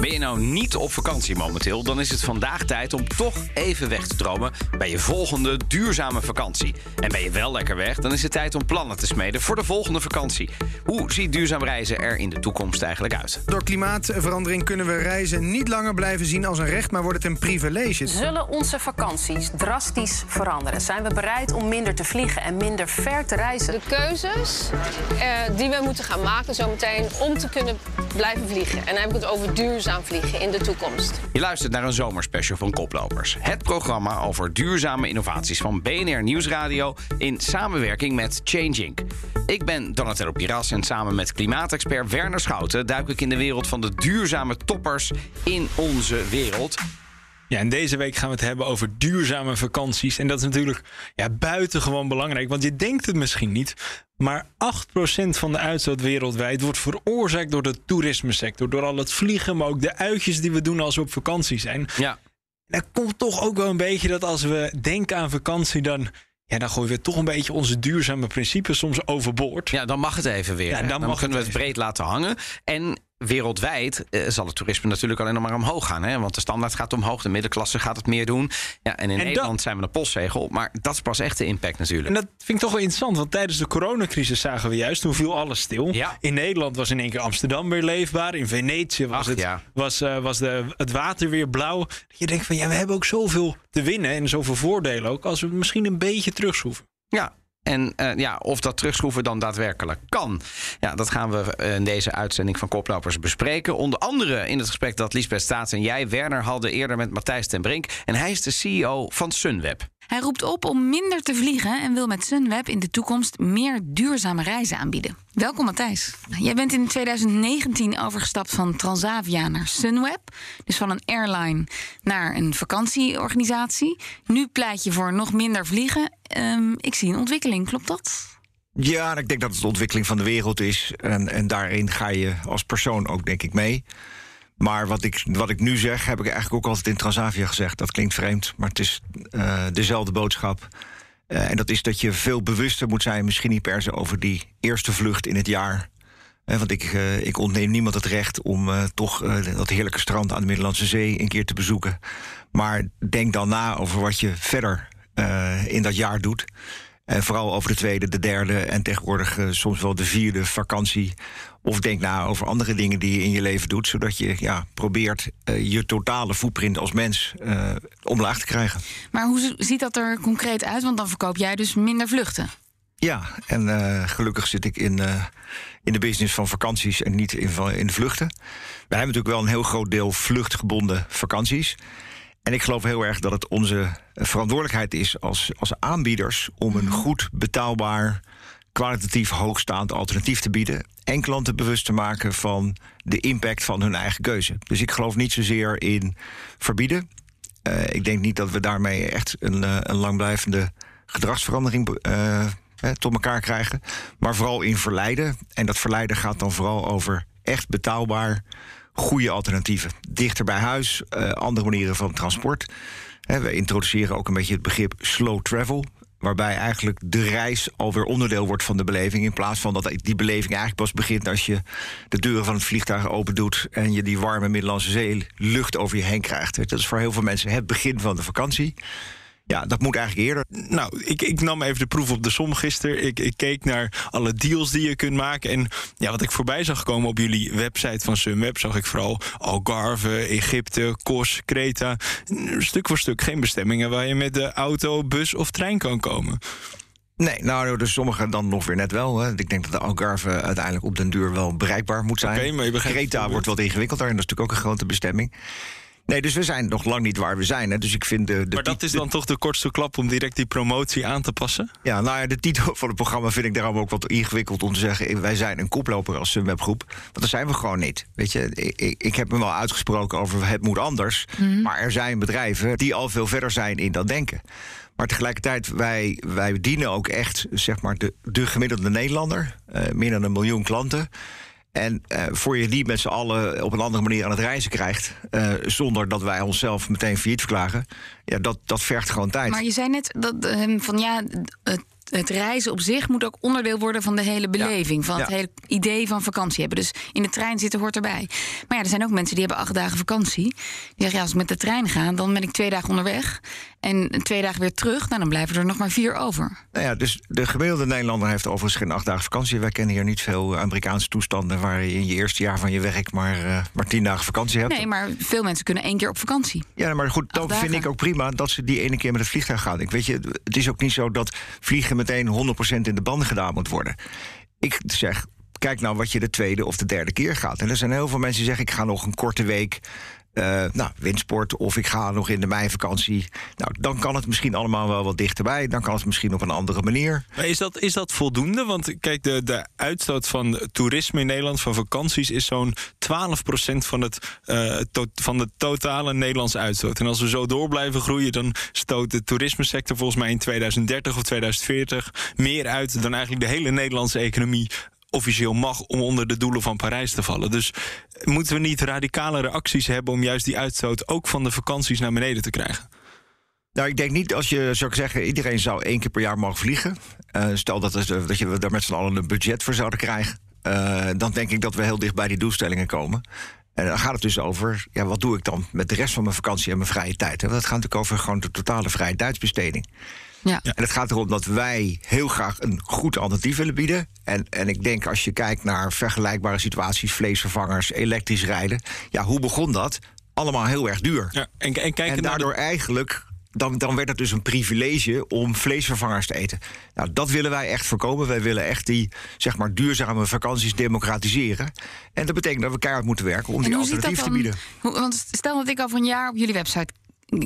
Ben je nou niet op vakantie momenteel, dan is het vandaag tijd om toch even weg te dromen bij je volgende duurzame vakantie. En ben je wel lekker weg, dan is het tijd om plannen te smeden voor de volgende vakantie. Hoe ziet duurzaam reizen er in de toekomst eigenlijk uit? Door klimaatverandering kunnen we reizen niet langer blijven zien als een recht, maar wordt het een privilege. Zullen onze vakanties drastisch veranderen? Zijn we bereid om minder te vliegen en minder ver te reizen? De keuzes eh, die we moeten gaan maken zometeen om te kunnen blijven vliegen. En dan heb het over duurzaam vliegen in de toekomst. Je luistert naar een zomerspecial van Koplopers. Het programma over duurzame innovaties van BNR Nieuwsradio in samenwerking met Change Inc. Ik ben Donatello Piras en samen met klimaatexpert Werner Schouten duik ik in de wereld van de duurzame toppers in onze wereld. Ja, en deze week gaan we het hebben over duurzame vakanties. En dat is natuurlijk ja, buitengewoon belangrijk. Want je denkt het misschien niet. Maar 8% van de uitstoot wereldwijd wordt veroorzaakt door de toerismesector. Door al het vliegen, maar ook de uitjes die we doen als we op vakantie zijn. Ja. En komt toch ook wel een beetje dat als we denken aan vakantie, dan ja, dan gooien we toch een beetje onze duurzame principes soms overboord. Ja, dan mag het even weer. Ja, dan kunnen het we het breed laten hangen. En wereldwijd eh, zal het toerisme natuurlijk alleen nog maar omhoog gaan. Hè? Want de standaard gaat omhoog, de middenklasse gaat het meer doen. Ja, en in En Nederland dat- zijn we een postzegel. Maar dat is pas echt de impact natuurlijk. En dat vind ik toch wel interessant, want tijdens de coronacrisis zagen we juist, toen viel alles stil. Ja. In Nederland was in één keer Amsterdam weer leefbaar. In Venetië was, Ach, het, ja. was, eh, was de, het water weer blauw. Dat je denkt van ja, we hebben ook zoveel te winnen en zoveel voordelen ook, als we misschien een beetje terugschroeven. Ja. En eh, ja, of dat terugschroeven dan daadwerkelijk kan. Ja, dat gaan we eh, in deze uitzending van Koplopers bespreken. Onder andere in het gesprek dat Lisbeth Staats en jij, Werner, hadden eerder met Matthijs ten Brink. En hij is de CEO van Sunweb. Hij roept op om minder te vliegen en wil met Sunweb in de toekomst meer duurzame reizen aanbieden. Welkom Matthijs. Jij bent in 2019 overgestapt van Transavia naar Sunweb. Dus van een airline naar een vakantieorganisatie. Nu pleit je voor nog minder vliegen. Ehm, ik zie een ontwikkeling, klopt dat? Ja, ik denk dat het de ontwikkeling van de wereld is. En, en daarin ga je als persoon ook, denk ik, mee. Maar wat ik, wat ik nu zeg, heb ik eigenlijk ook altijd in Transavia gezegd. Dat klinkt vreemd, maar het is eh, dezelfde boodschap. Eh, en dat is dat je veel bewuster moet zijn, misschien niet per se over die eerste vlucht in het jaar. Eh, want ik, ik ontneem niemand het recht om toch dat heerlijke strand aan de Middellandse Zee een keer te bezoeken. Maar denk dan na over wat je verder in dat jaar doet. En vooral over de tweede, de derde en tegenwoordig eh, soms wel de vierde vakantie. Of denk na over andere dingen die je in je leven doet. Zodat je ja, probeert eh, je totale footprint als mens omlaag te krijgen. Maar hoe ziet dat er concreet uit? Want dan verkoop jij dus minder vluchten. Ja, en gelukkig zit ik in, in de business van vakanties en niet in, in de vluchten. We hebben natuurlijk wel een heel groot deel vluchtgebonden vakanties. En ik geloof heel erg dat het onze verantwoordelijkheid is als, als aanbieders om een goed betaalbaar, kwalitatief hoogstaand alternatief te bieden. En klanten bewust te maken van de impact van hun eigen keuze. Dus ik geloof niet zozeer in verbieden. Eh, ik denk niet dat we daarmee echt een, eh, een langblijvende gedragsverandering eh, tot elkaar krijgen. Maar vooral in verleiden. En dat verleiden gaat dan vooral over echt betaalbaar goede alternatieven. Dichter bij huis, eh, andere manieren van transport. We introduceren ook een beetje het begrip slow travel. Waarbij eigenlijk de reis alweer onderdeel wordt van de beleving. In plaats van dat die beleving eigenlijk pas begint als je de deuren van het vliegtuig open doet. en je die warme Middellandse Zee lucht over je heen krijgt. Dat is voor heel veel mensen het begin van de vakantie. Ja, dat moet eigenlijk eerder. Nou, ik, ik nam even de proef op de som gisteren. Ik, ik keek naar alle deals die je kunt maken. En ja, wat ik voorbij zag komen op jullie website van Sunweb... zag ik vooral Algarve, Egypte, Kos, Kreta. Stuk voor stuk geen bestemmingen waar je met de auto, bus of trein kan komen. Nee, nou, dus sommige dan nog weer net wel. Hè. Ik denk dat de Algarve uiteindelijk op den duur wel bereikbaar moet zijn. Oké, maar je begrijpt het Kreta wordt wat ingewikkelder en dat is natuurlijk ook een grote bestemming. Nee, dus we zijn nog lang niet waar we zijn. Hè. Dus ik vind de, de Maar dat is dan toch de kortste klap om direct die promotie aan te passen? Ja, nou ja, de titel van het programma vind ik daarom ook wat ingewikkeld om te zeggen. Wij zijn een koploper als Sunwebgroep. Want dat zijn we gewoon niet. Weet je, ik, ik, ik heb me wel uitgesproken over het moet anders. Maar er zijn bedrijven die al veel verder zijn in dat denken. Maar tegelijkertijd, wij, wij dienen ook echt zeg maar, de, de gemiddelde Nederlander. eh, meer dan een miljoen klanten. En eh, voor je die met z'n allen op een andere manier aan het reizen krijgt... eh, zonder dat wij onszelf meteen failliet verklagen... ja, dat, dat vergt gewoon tijd. Maar je zei net dat, ehm, van ja, het, reizen op zich moet ook onderdeel worden van de hele beleving. Van het Ja. hele idee van vakantie hebben. Dus in de trein zitten hoort erbij. Maar ja, er zijn ook mensen die hebben acht dagen vakantie. Die zeggen, ja, als ik met de trein ga, dan ben ik twee dagen onderweg. En twee dagen weer terug. Nou, dan blijven er nog maar vier over. Nou ja, dus de gemiddelde Nederlander heeft overigens geen acht dagen vakantie. Wij kennen hier niet veel Amerikaanse toestanden... waar je in je eerste jaar van je werk maar, eh, maar tien dagen vakantie hebt. Nee, maar veel mensen kunnen één keer op vakantie. Ja, maar goed, dan vind ik ook prima dat ze die ene keer met het vliegtuig gaan. Ik weet je, het is ook niet zo dat vliegen meteen 100% in de banden gedaan moet worden. Ik zeg, kijk nou wat je de tweede of de derde keer gaat. En er zijn heel veel mensen die zeggen, ik ga nog een korte week... eh, nou, windsport of ik ga nog in de meivakantie. Nou, dan kan het misschien allemaal wel wat dichterbij. Dan kan het misschien op een andere manier. Maar is dat, is dat voldoende? Want kijk, de, de uitstoot van toerisme in Nederland, van vakanties, is zo'n 12% van, het, eh, van de totale Nederlandse uitstoot. En als we zo door blijven groeien, dan stoot de toerismesector volgens mij in 2030 of 2040 meer uit dan eigenlijk de hele Nederlandse economie officieel mag om onder de doelen van Parijs te vallen. Dus moeten we niet radicalere acties hebben om juist die uitstoot ook van de vakanties naar beneden te krijgen? Nou, ik denk niet als je zou zeggen, iedereen zou één keer per jaar mogen vliegen. Eh, stel dat, het, dat je daar met z'n allen een budget voor zouden krijgen. eh, dan denk ik dat we heel dicht bij die doelstellingen komen. En dan gaat het dus over, ja, wat doe ik dan met de rest van mijn vakantie en mijn vrije tijd? En dat gaat natuurlijk over gewoon de totale vrije tijdsbesteding. Ja. En het gaat erom dat wij heel graag een goed alternatief willen bieden. En, en ik denk als je kijkt naar vergelijkbare situaties, vleesvervangers, elektrisch rijden. Ja, hoe begon dat? Allemaal heel erg duur. Ja, en, en kijk En daardoor eigenlijk, dan, dan werd het dus een privilege om vleesvervangers te eten. Nou, dat willen wij echt voorkomen. Wij willen echt die zeg maar, duurzame vakanties democratiseren. En dat betekent dat we keihard moeten werken om En die alternatief te bieden. Hoe- want stel dat ik over een jaar op jullie website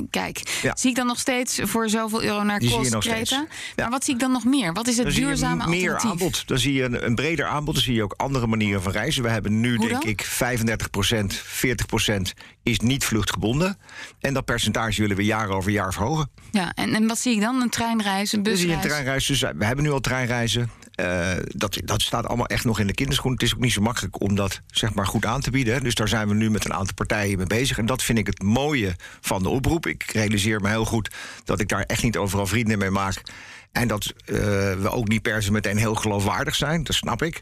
kijk. Ja. Zie ik dan nog steeds voor zoveel euro naar Die zie je kost nog Kreta? steeds. Maar wat zie ik dan nog meer? Wat is het Dan zie je duurzame meer alternatief? aanbod. Dan zie je een, een breder aanbod. Dan zie je ook andere manieren van reizen. We hebben nu, Hoe denk dan? ik, 35% 40% is niet vluchtgebonden. En dat percentage willen we jaar over jaar verhogen. Ja, en, en wat zie ik dan? Een treinreis, een Dan zie je busreis? een treinreis. Dus we hebben nu al treinreizen. Eh, dat, dat staat allemaal echt nog in de kinderschoen. Het is ook niet zo makkelijk om dat zeg maar, goed aan te bieden. Dus daar zijn we nu met een aantal partijen mee bezig. En dat vind ik het mooie van de oproep. Ik realiseer me heel goed dat ik daar echt niet overal vrienden mee maak. En dat eh, we ook niet per se meteen heel geloofwaardig zijn, dat snap ik.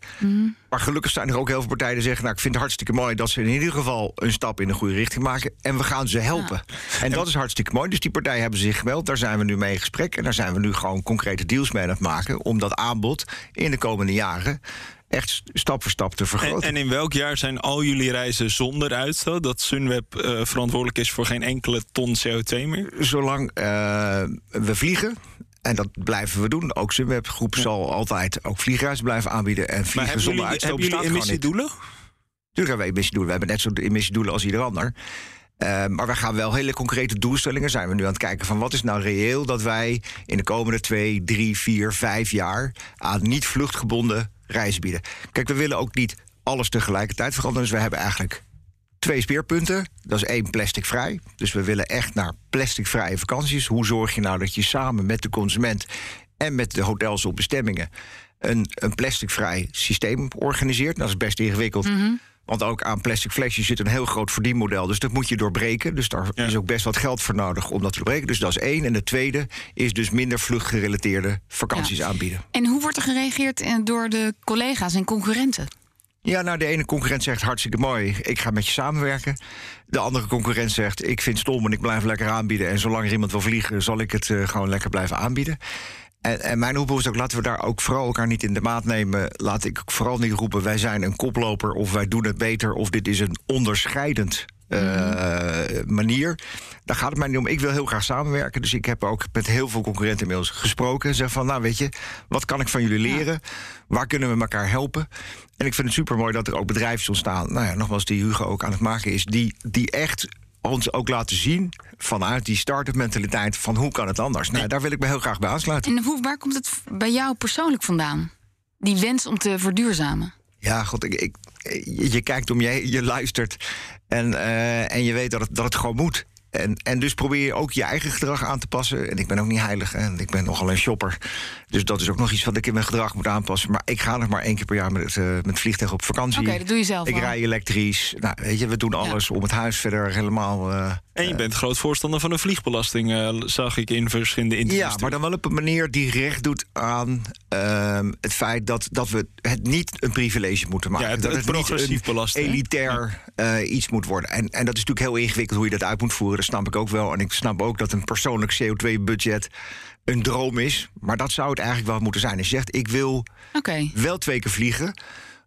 Maar gelukkig zijn er ook heel veel partijen die zeggen... nou, ik vind het hartstikke mooi dat ze in ieder geval een stap in de goede richting maken... en we gaan ze helpen. En dat is hartstikke mooi. Dus die partijen hebben zich gemeld, daar zijn we nu mee in gesprek... en daar zijn we nu gewoon concrete deals mee aan het maken... om dat aanbod in de komende jaren echt st- stap voor stap te En, vergroten. en in welk jaar zijn al jullie reizen zonder uitstoot? Dat Sunweb eh, verantwoordelijk is voor geen enkele ton CO2 meer? Zolang eh, we vliegen... En dat blijven we doen. Ook Sunweb Groep zal altijd ook vliegreizen blijven aanbieden. En vliegen zonder uitstoot hebben jullie emissiedoelen? Natuurlijk hebben we emissiedoelen. We hebben net zo emissiedoelen als ieder ander. Eh, maar we gaan wel hele concrete doelstellingen. Zijn we nu aan het kijken van wat is nou reëel dat wij in de komende twee, drie, vier, vijf jaar aan niet vluchtgebonden reizen bieden. Kijk, we willen ook niet alles tegelijkertijd veranderen. Dus we hebben eigenlijk twee speerpunten. Dat is één plasticvrij. Dus we willen echt naar plasticvrije vakanties. Hoe zorg je nou dat je samen met de consument en met de hotels op bestemmingen een, een plasticvrij systeem organiseert? Nou, dat is best ingewikkeld. Want ook aan plastic flesjes zit een heel groot verdienmodel. Dus dat moet je doorbreken. Dus daar Ja. is ook best wat geld voor nodig om dat te doorbreken. Dus dat is één. En de tweede is dus minder vluchtgerelateerde vakanties Ja. aanbieden. En hoe wordt er gereageerd eh, door de collega's en concurrenten? Ja, nou, de ene concurrent zegt hartstikke mooi, ik ga met je samenwerken. De andere concurrent zegt, ik vind stom en ik blijf lekker aanbieden. En zolang er iemand wil vliegen, zal ik het eh, gewoon lekker blijven aanbieden. En, en mijn oproep is ook, laten we daar ook vooral elkaar niet in de maat nemen. Laat ik vooral niet roepen, wij zijn een koploper of wij doen het beter... of dit is een onderscheidend eh, manier. Daar gaat het mij niet om. Ik wil heel graag samenwerken. Dus ik heb ook met heel veel concurrenten inmiddels gesproken. Zeg van, nou weet je, wat kan ik van jullie leren? Waar kunnen we elkaar helpen? En ik vind het super mooi dat er ook bedrijven ontstaan. Nou ja, nogmaals, die Hugo ook aan het maken is. Die, die echt ons ook laten zien vanuit die start-up mentaliteit van hoe kan het anders. Nou, daar wil ik me heel graag bij aansluiten. En hoe, waar komt het bij jou persoonlijk vandaan? Die wens om te verduurzamen? Ja, god, ik, je, kijkt om je je luistert en, eh, en je weet dat het, dat het gewoon moet. En, en dus probeer je ook je eigen gedrag aan te passen. En ik ben ook niet heilig en ik ben nogal een shopper. Dus dat is ook nog iets wat ik in mijn gedrag moet aanpassen. Maar ik ga nog maar één keer per jaar met, uh, met vliegtuig op vakantie. Oké, dat doe je zelf Ik rij elektrisch. Nou, weet je, we doen alles om het huis verder helemaal... Uh, en je bent groot voorstander van een vliegbelasting, uh, zag ik in verschillende interviews. Ja, maar dan wel op een manier die recht doet aan uh, het feit dat, dat we het niet een privilege moeten maken. Ja, het, dat het, het progressief niet belasten. elitair iets moet worden. En, en dat is natuurlijk heel ingewikkeld hoe je dat uit moet voeren. Dat snap ik ook wel. En ik snap ook dat een persoonlijk CO2-budget een droom is. Maar dat zou het eigenlijk wel moeten zijn. Als je zegt, ik wil okay. wel twee keer vliegen.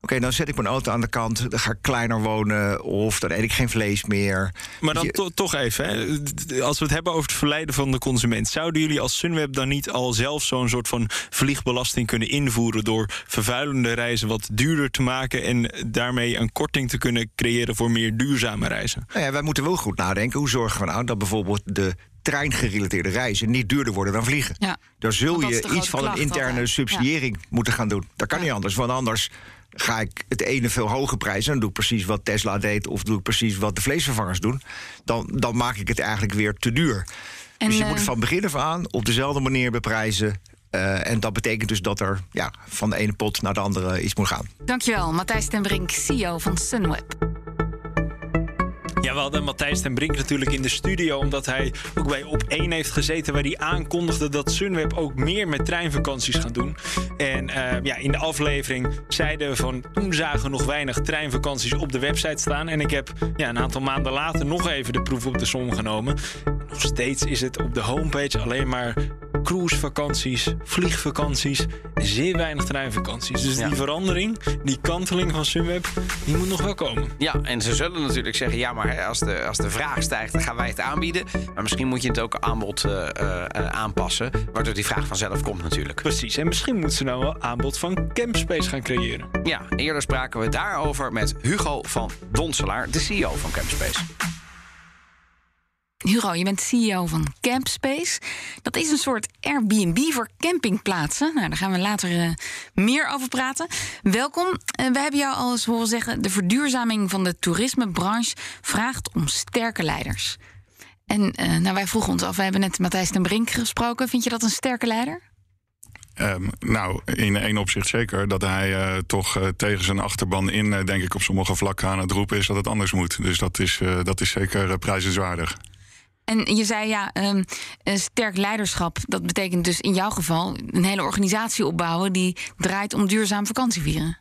Oké, okay, dan zet ik mijn auto aan de kant, dan ga ik kleiner wonen... of dan eet ik geen vlees meer. Maar dan je... to toch even, hè. als we het hebben over het verleiden van de consument... zouden jullie als Sunweb dan niet al zelf zo'n soort van vliegbelasting kunnen invoeren... door vervuilende reizen wat duurder te maken... en daarmee een korting te kunnen creëren voor meer duurzame reizen? Nou ja, wij moeten wel goed nadenken. Hoe zorgen we nou dat bijvoorbeeld de treingerelateerde reizen niet duurder worden dan vliegen. Ja. Daar zul je iets van een interne subsidiëring ja. moeten gaan doen. Dat kan ja. niet anders, want anders ga ik het ene veel hoger prijzen... en dan doe ik precies wat Tesla deed... of doe ik precies wat de vleesvervangers doen... dan, dan maak ik het eigenlijk weer te duur. En, dus je moet van begin af aan op dezelfde manier beprijzen... Uh, en dat betekent dus dat er ja, van de ene pot naar de andere iets moet gaan. Dankjewel, Matthijs ten Brink, CEO van Sunweb. Ja, we hadden Matthijs ten Brink natuurlijk in de studio... omdat hij ook bij Op1 heeft gezeten... waar hij aankondigde dat Sunweb ook meer met treinvakanties gaat doen. En uh, ja, in de aflevering zeiden we van... toen zagen we nog weinig treinvakanties op de website staan. En ik heb ja, een aantal maanden later nog even de proef op de som genomen. Nog steeds is het op de homepage alleen maar cruisevakanties, vliegvakanties... zeer weinig treinvakanties. Dus ja. die verandering, die kanteling van Sunweb, die moet nog wel komen. Ja, en ze zullen natuurlijk zeggen... ja, maar als de, als de vraag stijgt, dan gaan wij het aanbieden. Maar misschien moet je het ook aanbod uh, uh, aanpassen. Waardoor die vraag vanzelf komt natuurlijk. Precies. En misschien moeten ze nou wel aanbod van Campspace gaan creëren. Ja, eerder spraken we daarover met Hugo van Donselaar, de CEO van Campspace. Hugo, je bent CEO van Campspace. Dat is een soort Airbnb voor campingplaatsen. Nou, daar gaan we later uh, meer over praten. Welkom. Uh, we hebben jou al eens horen zeggen... de verduurzaming van de toerismebranche vraagt om sterke leiders. En uh, nou, wij vroegen ons af, we hebben net Matthijs ten Brink gesproken. Vind je dat een sterke leider? Um, nou, in één opzicht zeker. Dat hij toch tegen zijn achterban in, denk ik, op sommige vlakken aan het roepen is dat het anders moet. Dus dat is, dat is zeker prijzenswaardig. En je zei ja, um, sterk leiderschap. Dat betekent dus in jouw geval een hele organisatie opbouwen die draait om duurzaam vakantievieren.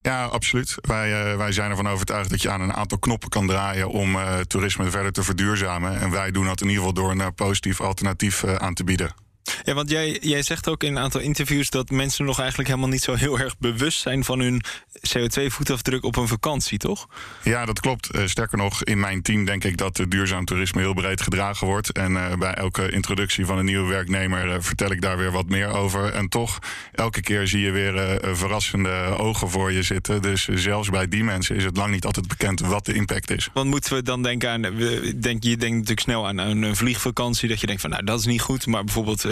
Ja, absoluut. Wij, uh, wij zijn ervan overtuigd dat je aan een aantal knoppen kan draaien om uh, toerisme verder te verduurzamen. En wij doen dat in ieder geval door een positief alternatief aan te bieden. Ja, want jij, jij zegt ook in een aantal interviews dat mensen nog eigenlijk helemaal niet zo heel erg bewust zijn van hun CO2-voetafdruk op een vakantie, toch? Ja, dat klopt. Uh, sterker nog, in mijn team denk ik dat uh, duurzaam toerisme heel breed gedragen wordt. En uh, bij elke introductie van een nieuwe werknemer vertel ik daar weer wat meer over. En toch, elke keer zie je weer verrassende ogen voor je zitten. Dus zelfs bij die mensen is het lang niet altijd bekend wat de impact is. Want moeten we dan denken aan, denk, je denkt natuurlijk snel aan een vliegvakantie, dat je denkt van nou dat is niet goed, maar bijvoorbeeld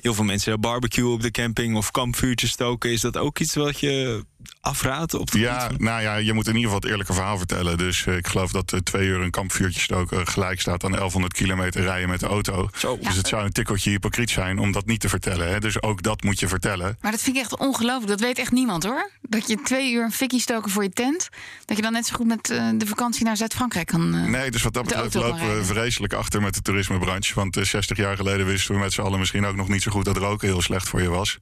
heel veel mensen barbecue op de camping of kampvuurtjes stoken. Is dat ook iets wat je afraadt? Op de ja, nou ja, je moet in ieder geval het eerlijke verhaal vertellen. Dus uh, ik geloof dat uh, twee uur een kampvuurtje stoken gelijk staat aan 1100 kilometer rijden met de auto. Zo. Dus het zou een tikkeltje hypocriet zijn om dat niet te vertellen. Hè? Dus ook dat moet je vertellen. Maar dat vind ik echt ongelooflijk. Dat weet echt niemand hoor. Dat je twee uur een fikkie stoken voor je tent. Dat je dan net zo goed met uh, de vakantie naar Zuid-Frankrijk kan. nee, dus wat dat betreft lopen we vreselijk achter met de toerismebranche. Want 60 jaar geleden wisten we met z'n allen misschien ook nog niet zo goed dat roken heel slecht voor je was.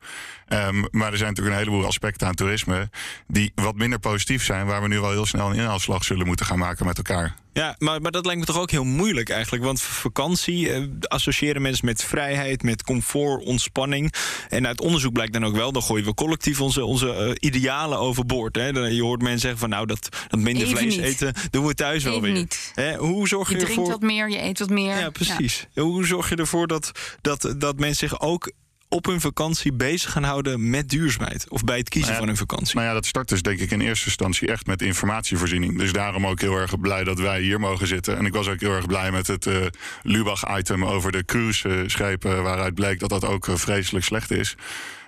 Um, maar er zijn natuurlijk een heleboel aspecten aan toerisme die wat minder positief zijn, waar we nu wel heel snel een inhaalslag zullen moeten gaan maken met elkaar. Ja, maar, maar dat lijkt me toch ook heel moeilijk eigenlijk. Want vakantie eh, associëren mensen met vrijheid, met comfort, ontspanning. En uit onderzoek blijkt dan ook wel, dan gooien we collectief onze, onze uh, idealen overboord. Hè. Je hoort mensen zeggen van nou, dat, dat minder Even vlees niet. eten doen we thuis Even wel weer. niet. Hè, hoe zorg je, Je drinkt ervoor... wat meer, je eet wat meer. Ja, precies. Hoe zorg je ervoor dat, dat, dat mensen zich ook op hun vakantie bezig gaan houden met duurzaamheid? Of bij het kiezen Nou ja, van hun vakantie? Nou ja, dat start dus denk ik in eerste instantie echt met informatievoorziening. Dus daarom ook heel erg blij dat wij hier mogen zitten. En ik was ook heel erg blij met het uh, Lubach-item over de cruise-schepen... waaruit bleek dat dat ook uh, vreselijk slecht is.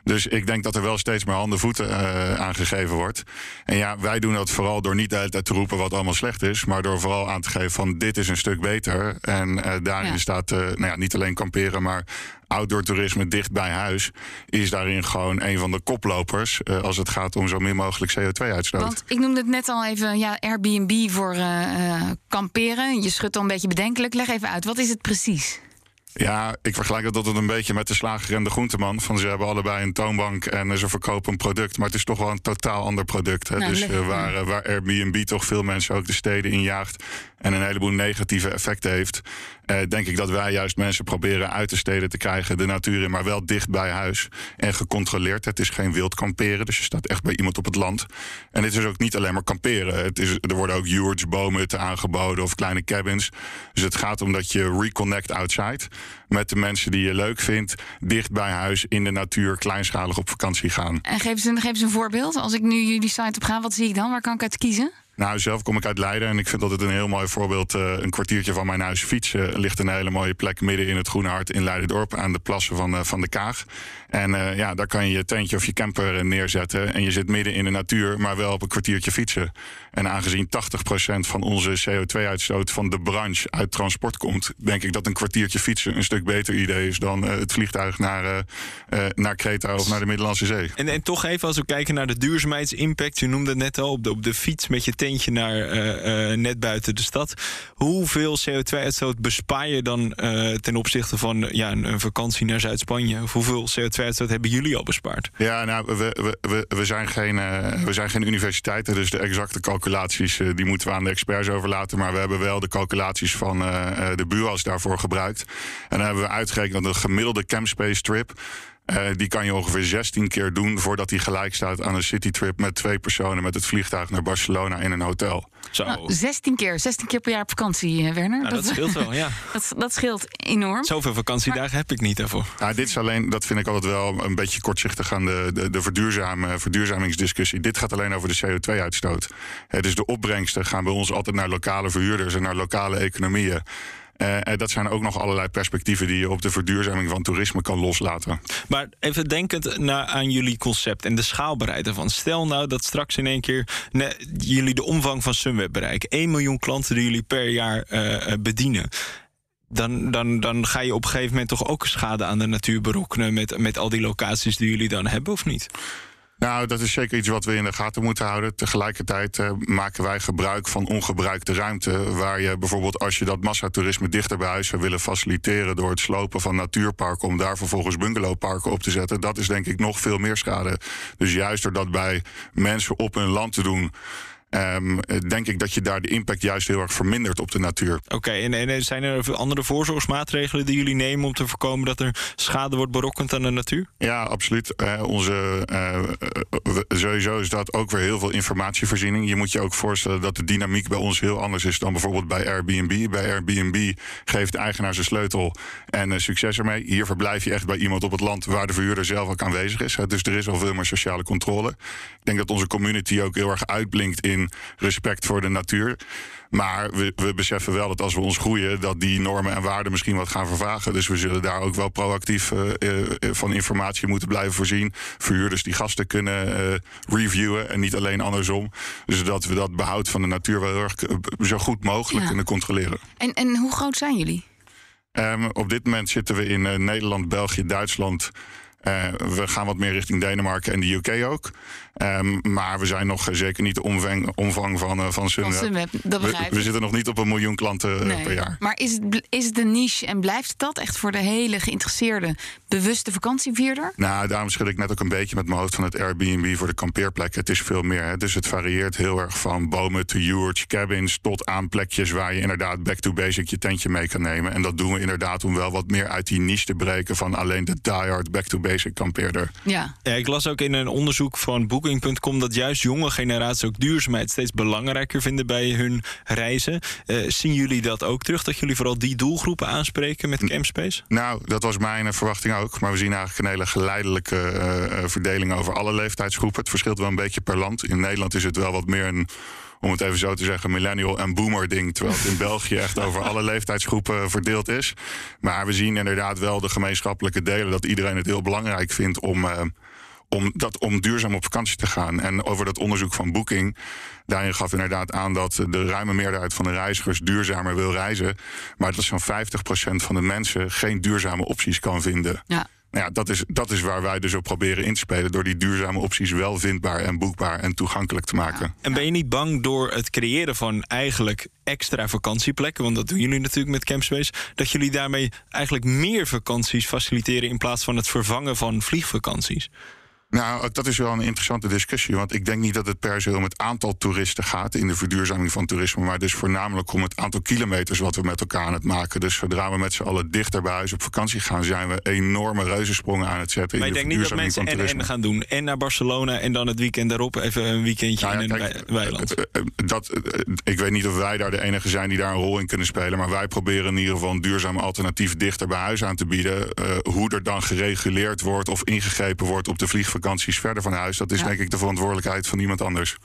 Dus ik denk dat er wel steeds meer handen voeten uh, aangegeven wordt. En ja, wij doen dat vooral door niet de hele tijd te roepen wat allemaal slecht is, maar door vooral aan te geven van dit is een stuk beter. En uh, daarin staat nou ja, niet alleen kamperen, maar outdoor toerisme dicht bij huis is daarin gewoon een van de koplopers uh, als het gaat om zo min mogelijk CO2-uitstoot. Want ik noemde het net al even ja, Airbnb voor uh, kamperen. Je schudt al een beetje bedenkelijk. Leg even uit, wat is het precies? Ja, ik vergelijk dat altijd een beetje met de slager en de groenteman. Van ze hebben allebei een toonbank en ze verkopen een product. Maar het is toch wel een totaal ander product. Hè? Nou, dus uh, waar, waar Airbnb toch veel mensen ook de steden injaagt en een heleboel negatieve effecten heeft, eh, denk ik dat wij juist mensen proberen uit de steden te krijgen, de natuur in, maar wel dicht bij huis en gecontroleerd. Het is geen wild kamperen, dus je staat echt bij iemand op het land. En het is ook niet alleen maar kamperen. Het is, er worden ook yurts, boomhutten aangeboden of kleine cabins. Dus het gaat om dat je reconnect outside met de mensen die je leuk vindt, dicht bij huis in de natuur, kleinschalig op vakantie gaan. En geef eens een, geef eens een voorbeeld. Als ik nu jullie site op ga, wat zie ik dan? Waar kan ik uit kiezen? Nou, zelf kom ik uit Leiden en ik vind dat het een heel mooi voorbeeld. Uh, een kwartiertje van mijn huis fietsen ligt een hele mooie plek midden in het Groene Hart in Leidendorp aan de plassen van, uh, van de Kaag. En uh, ja, daar kan je je tentje of je camper neerzetten en je zit midden in de natuur, maar wel op een kwartiertje fietsen. En aangezien 80% van onze CO2-uitstoot van de branche uit transport komt, denk ik dat een kwartiertje fietsen een stuk beter idee is dan het vliegtuig naar, naar Kreta of naar de Middellandse Zee. En, en toch even als we kijken naar de duurzaamheidsimpact, je noemde het net al op de, op de fiets met je tentje naar uh, uh, net buiten de stad. Hoeveel CO2-uitstoot bespaar je dan uh, ten opzichte van ja, een, vakantie naar Zuid-Spanje? Hoeveel CO2-uitstoot hebben jullie al bespaard? Ja, nou, we, we, we, zijn, geen, we zijn geen universiteiten, dus de exacte calculaties die moeten we aan de experts overlaten. Maar we hebben wel de calculaties van de bureaus daarvoor gebruikt. En dan hebben we uitgerekend dat een gemiddelde campspace trip uh, die kan je ongeveer 16 keer doen voordat hij gelijk staat aan een citytrip met twee personen met het vliegtuig naar Barcelona in een hotel. Zo. Nou, 16 keer, 16 keer per jaar op vakantie, eh, Werner. Nou, dat, dat, scheelt wel, ja. dat, dat scheelt enorm. Zoveel vakantiedagen maar... heb ik niet daarvoor. Nou, dit is alleen, dat vind ik altijd wel een beetje kortzichtig aan de, de, de verduurzame, verduurzamingsdiscussie. Dit gaat alleen over de CO2-uitstoot. dus de opbrengsten gaan bij ons altijd naar lokale verhuurders en naar lokale economieën. Uh, dat zijn ook nog allerlei perspectieven die je op de verduurzaming van toerisme kan loslaten. Maar even denkend naar, aan jullie concept en de schaalbaarheid ervan. Stel nou dat straks in één keer jullie de omvang van Sunweb bereiken. 1 miljoen klanten die jullie per jaar uh, bedienen dan, dan, dan ga je op een gegeven moment toch ook schade aan de natuur berokkenen met, met al die locaties die jullie dan hebben, of niet? Nou, dat is zeker iets wat we in de gaten moeten houden. Tegelijkertijd uh, maken wij gebruik van ongebruikte ruimte. Waar je bijvoorbeeld, als je dat massatoerisme dichter bij huis zou willen faciliteren. door het slopen van natuurparken. om daar vervolgens bungalowparken op te zetten. dat is denk ik nog veel meer schade. Dus juist door dat bij mensen op hun land te doen Um, denk ik dat je daar de impact juist heel erg vermindert op de natuur. Oké, en, en, zijn er andere voorzorgsmaatregelen die jullie nemen om te voorkomen dat er schade wordt berokkend aan de natuur? Ja, absoluut. Uh, onze, uh, sowieso is dat ook weer heel veel informatievoorziening. Je moet je ook voorstellen dat de dynamiek bij ons heel anders is dan bijvoorbeeld bij Airbnb. Bij Airbnb geeft de eigenaar zijn sleutel en succes ermee. Hier verblijf je echt bij iemand op het land waar de verhuurder zelf ook aanwezig is. Dus er is al veel meer sociale controle. Ik denk dat onze community ook heel erg uitblinkt in respect voor de natuur. Maar we, we, beseffen wel dat als we ons groeien, dat die normen en waarden misschien wat gaan vervagen. Dus we zullen daar ook wel proactief uh, uh, van informatie moeten blijven voorzien. Verhuurders die gasten kunnen uh, reviewen en niet alleen andersom. Dus dat we dat behoud van de natuur wel heel erg zo goed mogelijk ja. kunnen controleren. En, en hoe groot zijn jullie? Um, op dit moment zitten we in Nederland, België, Duitsland. We gaan wat meer richting Denemarken en de UK ook. Um, maar we zijn nog zeker niet de omvang, omvang van, uh, van Sunweb. Van Sunweb dat begrijp we, we, zitten nog niet op een miljoen klanten nee. per jaar. Maar is het, is het een niche en blijft dat echt voor de hele geïnteresseerde, bewuste vakantievierder? Nou, daarom schud ik net ook een beetje met mijn hoofd van het Airbnb voor de kampeerplekken. Het is veel meer. Hè. Dus het varieert heel erg van bomen to yurts, cabins tot aan plekjes waar je inderdaad back to basic je tentje mee kan nemen. En dat doen we inderdaad om wel wat meer uit die niche te breken van alleen de diehard back to basic kampeerder. Ja. ja, ik las ook in een onderzoek van Booking.com dat juist jonge generaties ook duurzaamheid steeds belangrijker vinden bij hun reizen. Uh, zien jullie dat ook terug? Dat jullie vooral die doelgroepen aanspreken met Campspace? Nou, dat was mijn verwachting ook. Maar we zien eigenlijk een hele geleidelijke uh, verdeling over alle leeftijdsgroepen. Het verschilt wel een beetje per land. In Nederland is het wel wat meer een om het even zo te zeggen, millennial en boomer ding. Terwijl het in België echt over alle leeftijdsgroepen verdeeld is. Maar we zien inderdaad wel de gemeenschappelijke delen dat iedereen het heel belangrijk vindt om. Uh, om, dat, om duurzaam op vakantie te gaan. En over dat onderzoek van Booking, daarin gaf inderdaad aan dat de ruime meerderheid van de reizigers duurzamer wil reizen. Maar dat zo'n 50% van de mensen geen duurzame opties kan vinden. Ja. Nou ja, dat is, dat is waar wij dus op proberen in te spelen. Door die duurzame opties wel vindbaar en boekbaar en toegankelijk te maken. En ben je niet bang door het creëren van eigenlijk extra vakantieplekken, want dat doen jullie natuurlijk met Campspace, dat jullie daarmee eigenlijk meer vakanties faciliteren in plaats van het vervangen van vliegvakanties? Nou, dat is wel een interessante discussie. Want ik denk niet dat het per se om het aantal toeristen gaat in de verduurzaming van toerisme. Maar dus voornamelijk om het aantal kilometers wat we met elkaar aan het maken. Dus zodra we met z'n allen dichter bij huis op vakantie gaan, zijn we enorme reuzensprongen aan het zetten. Maar in ik de denk niet dat mensen en, toerisme. en gaan doen. En naar Barcelona en dan het weekend daarop even een weekendje Nou ja, in een kijk, weiland. Dat, ik weet niet of wij daar de enige zijn die daar een rol in kunnen spelen. Maar wij proberen in ieder geval een duurzaam alternatief dichter bij huis aan te bieden. Eh, hoe er dan gereguleerd wordt of ingegrepen wordt op de vliegvakanties verder van huis. Dat is Ja. denk ik de verantwoordelijkheid van iemand anders.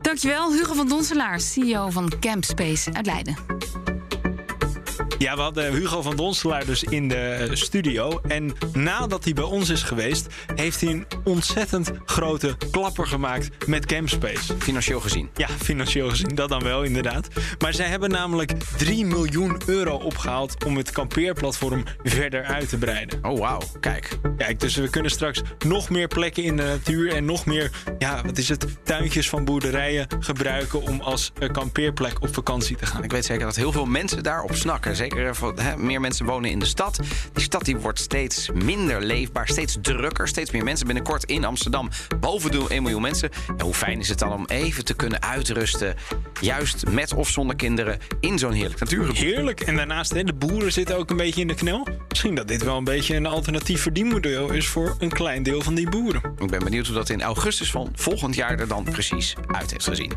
Dankjewel, Hugo van Donselaar, CEO van Campspace uit Leiden. Ja, we hadden Hugo van Donstelaar dus in de eh, studio. En nadat hij bij ons is geweest, heeft hij een ontzettend grote klapper gemaakt met Campspace. Financieel gezien. Ja, financieel gezien, dat dan wel inderdaad. Maar zij hebben namelijk 3 miljoen euro opgehaald om het kampeerplatform verder uit te breiden. Oh, wauw. Kijk. Kijk, dus we kunnen straks nog meer plekken in de natuur en nog meer, ja, wat is het, tuintjes van boerderijen gebruiken om als eh, kampeerplek op vakantie te gaan. Ik weet zeker dat heel veel mensen daarop snakken. Zeker voor, hè, meer mensen wonen in de stad. Die stad die wordt steeds minder leefbaar, steeds drukker. Steeds meer mensen. Binnenkort in Amsterdam boven de 1 miljoen mensen. En hoe fijn is het dan om even te kunnen uitrusten. Juist met of zonder kinderen in zo'n heerlijk natuurgebied. Heerlijk. En daarnaast, hè, de boeren zitten ook een beetje in de knel. Misschien dat dit wel een beetje een alternatief verdienmodel is voor een klein deel van die boeren. Ik ben benieuwd hoe dat in augustus van volgend jaar er dan precies uit heeft gezien.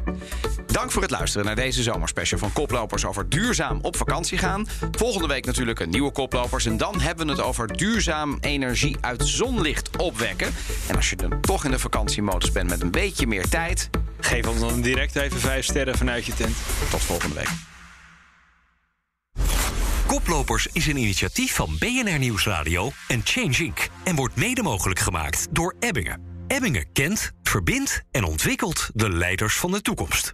Dank voor het luisteren naar deze zomerspecial van Koplopers over duurzaam op vakantie gaan. Volgende week natuurlijk een nieuwe Koplopers. En dan hebben we het over duurzaam energie uit zonlicht opwekken. En als je dan toch in de vakantiemodus bent met een beetje meer tijd, Geef ons dan direct even vijf sterren vanuit je tent. tot volgende week. Koplopers is een initiatief van BNR Nieuwsradio en Change Inc. En wordt mede mogelijk gemaakt door Ebbingen. Ebbingen kent, verbindt en ontwikkelt de leiders van de toekomst.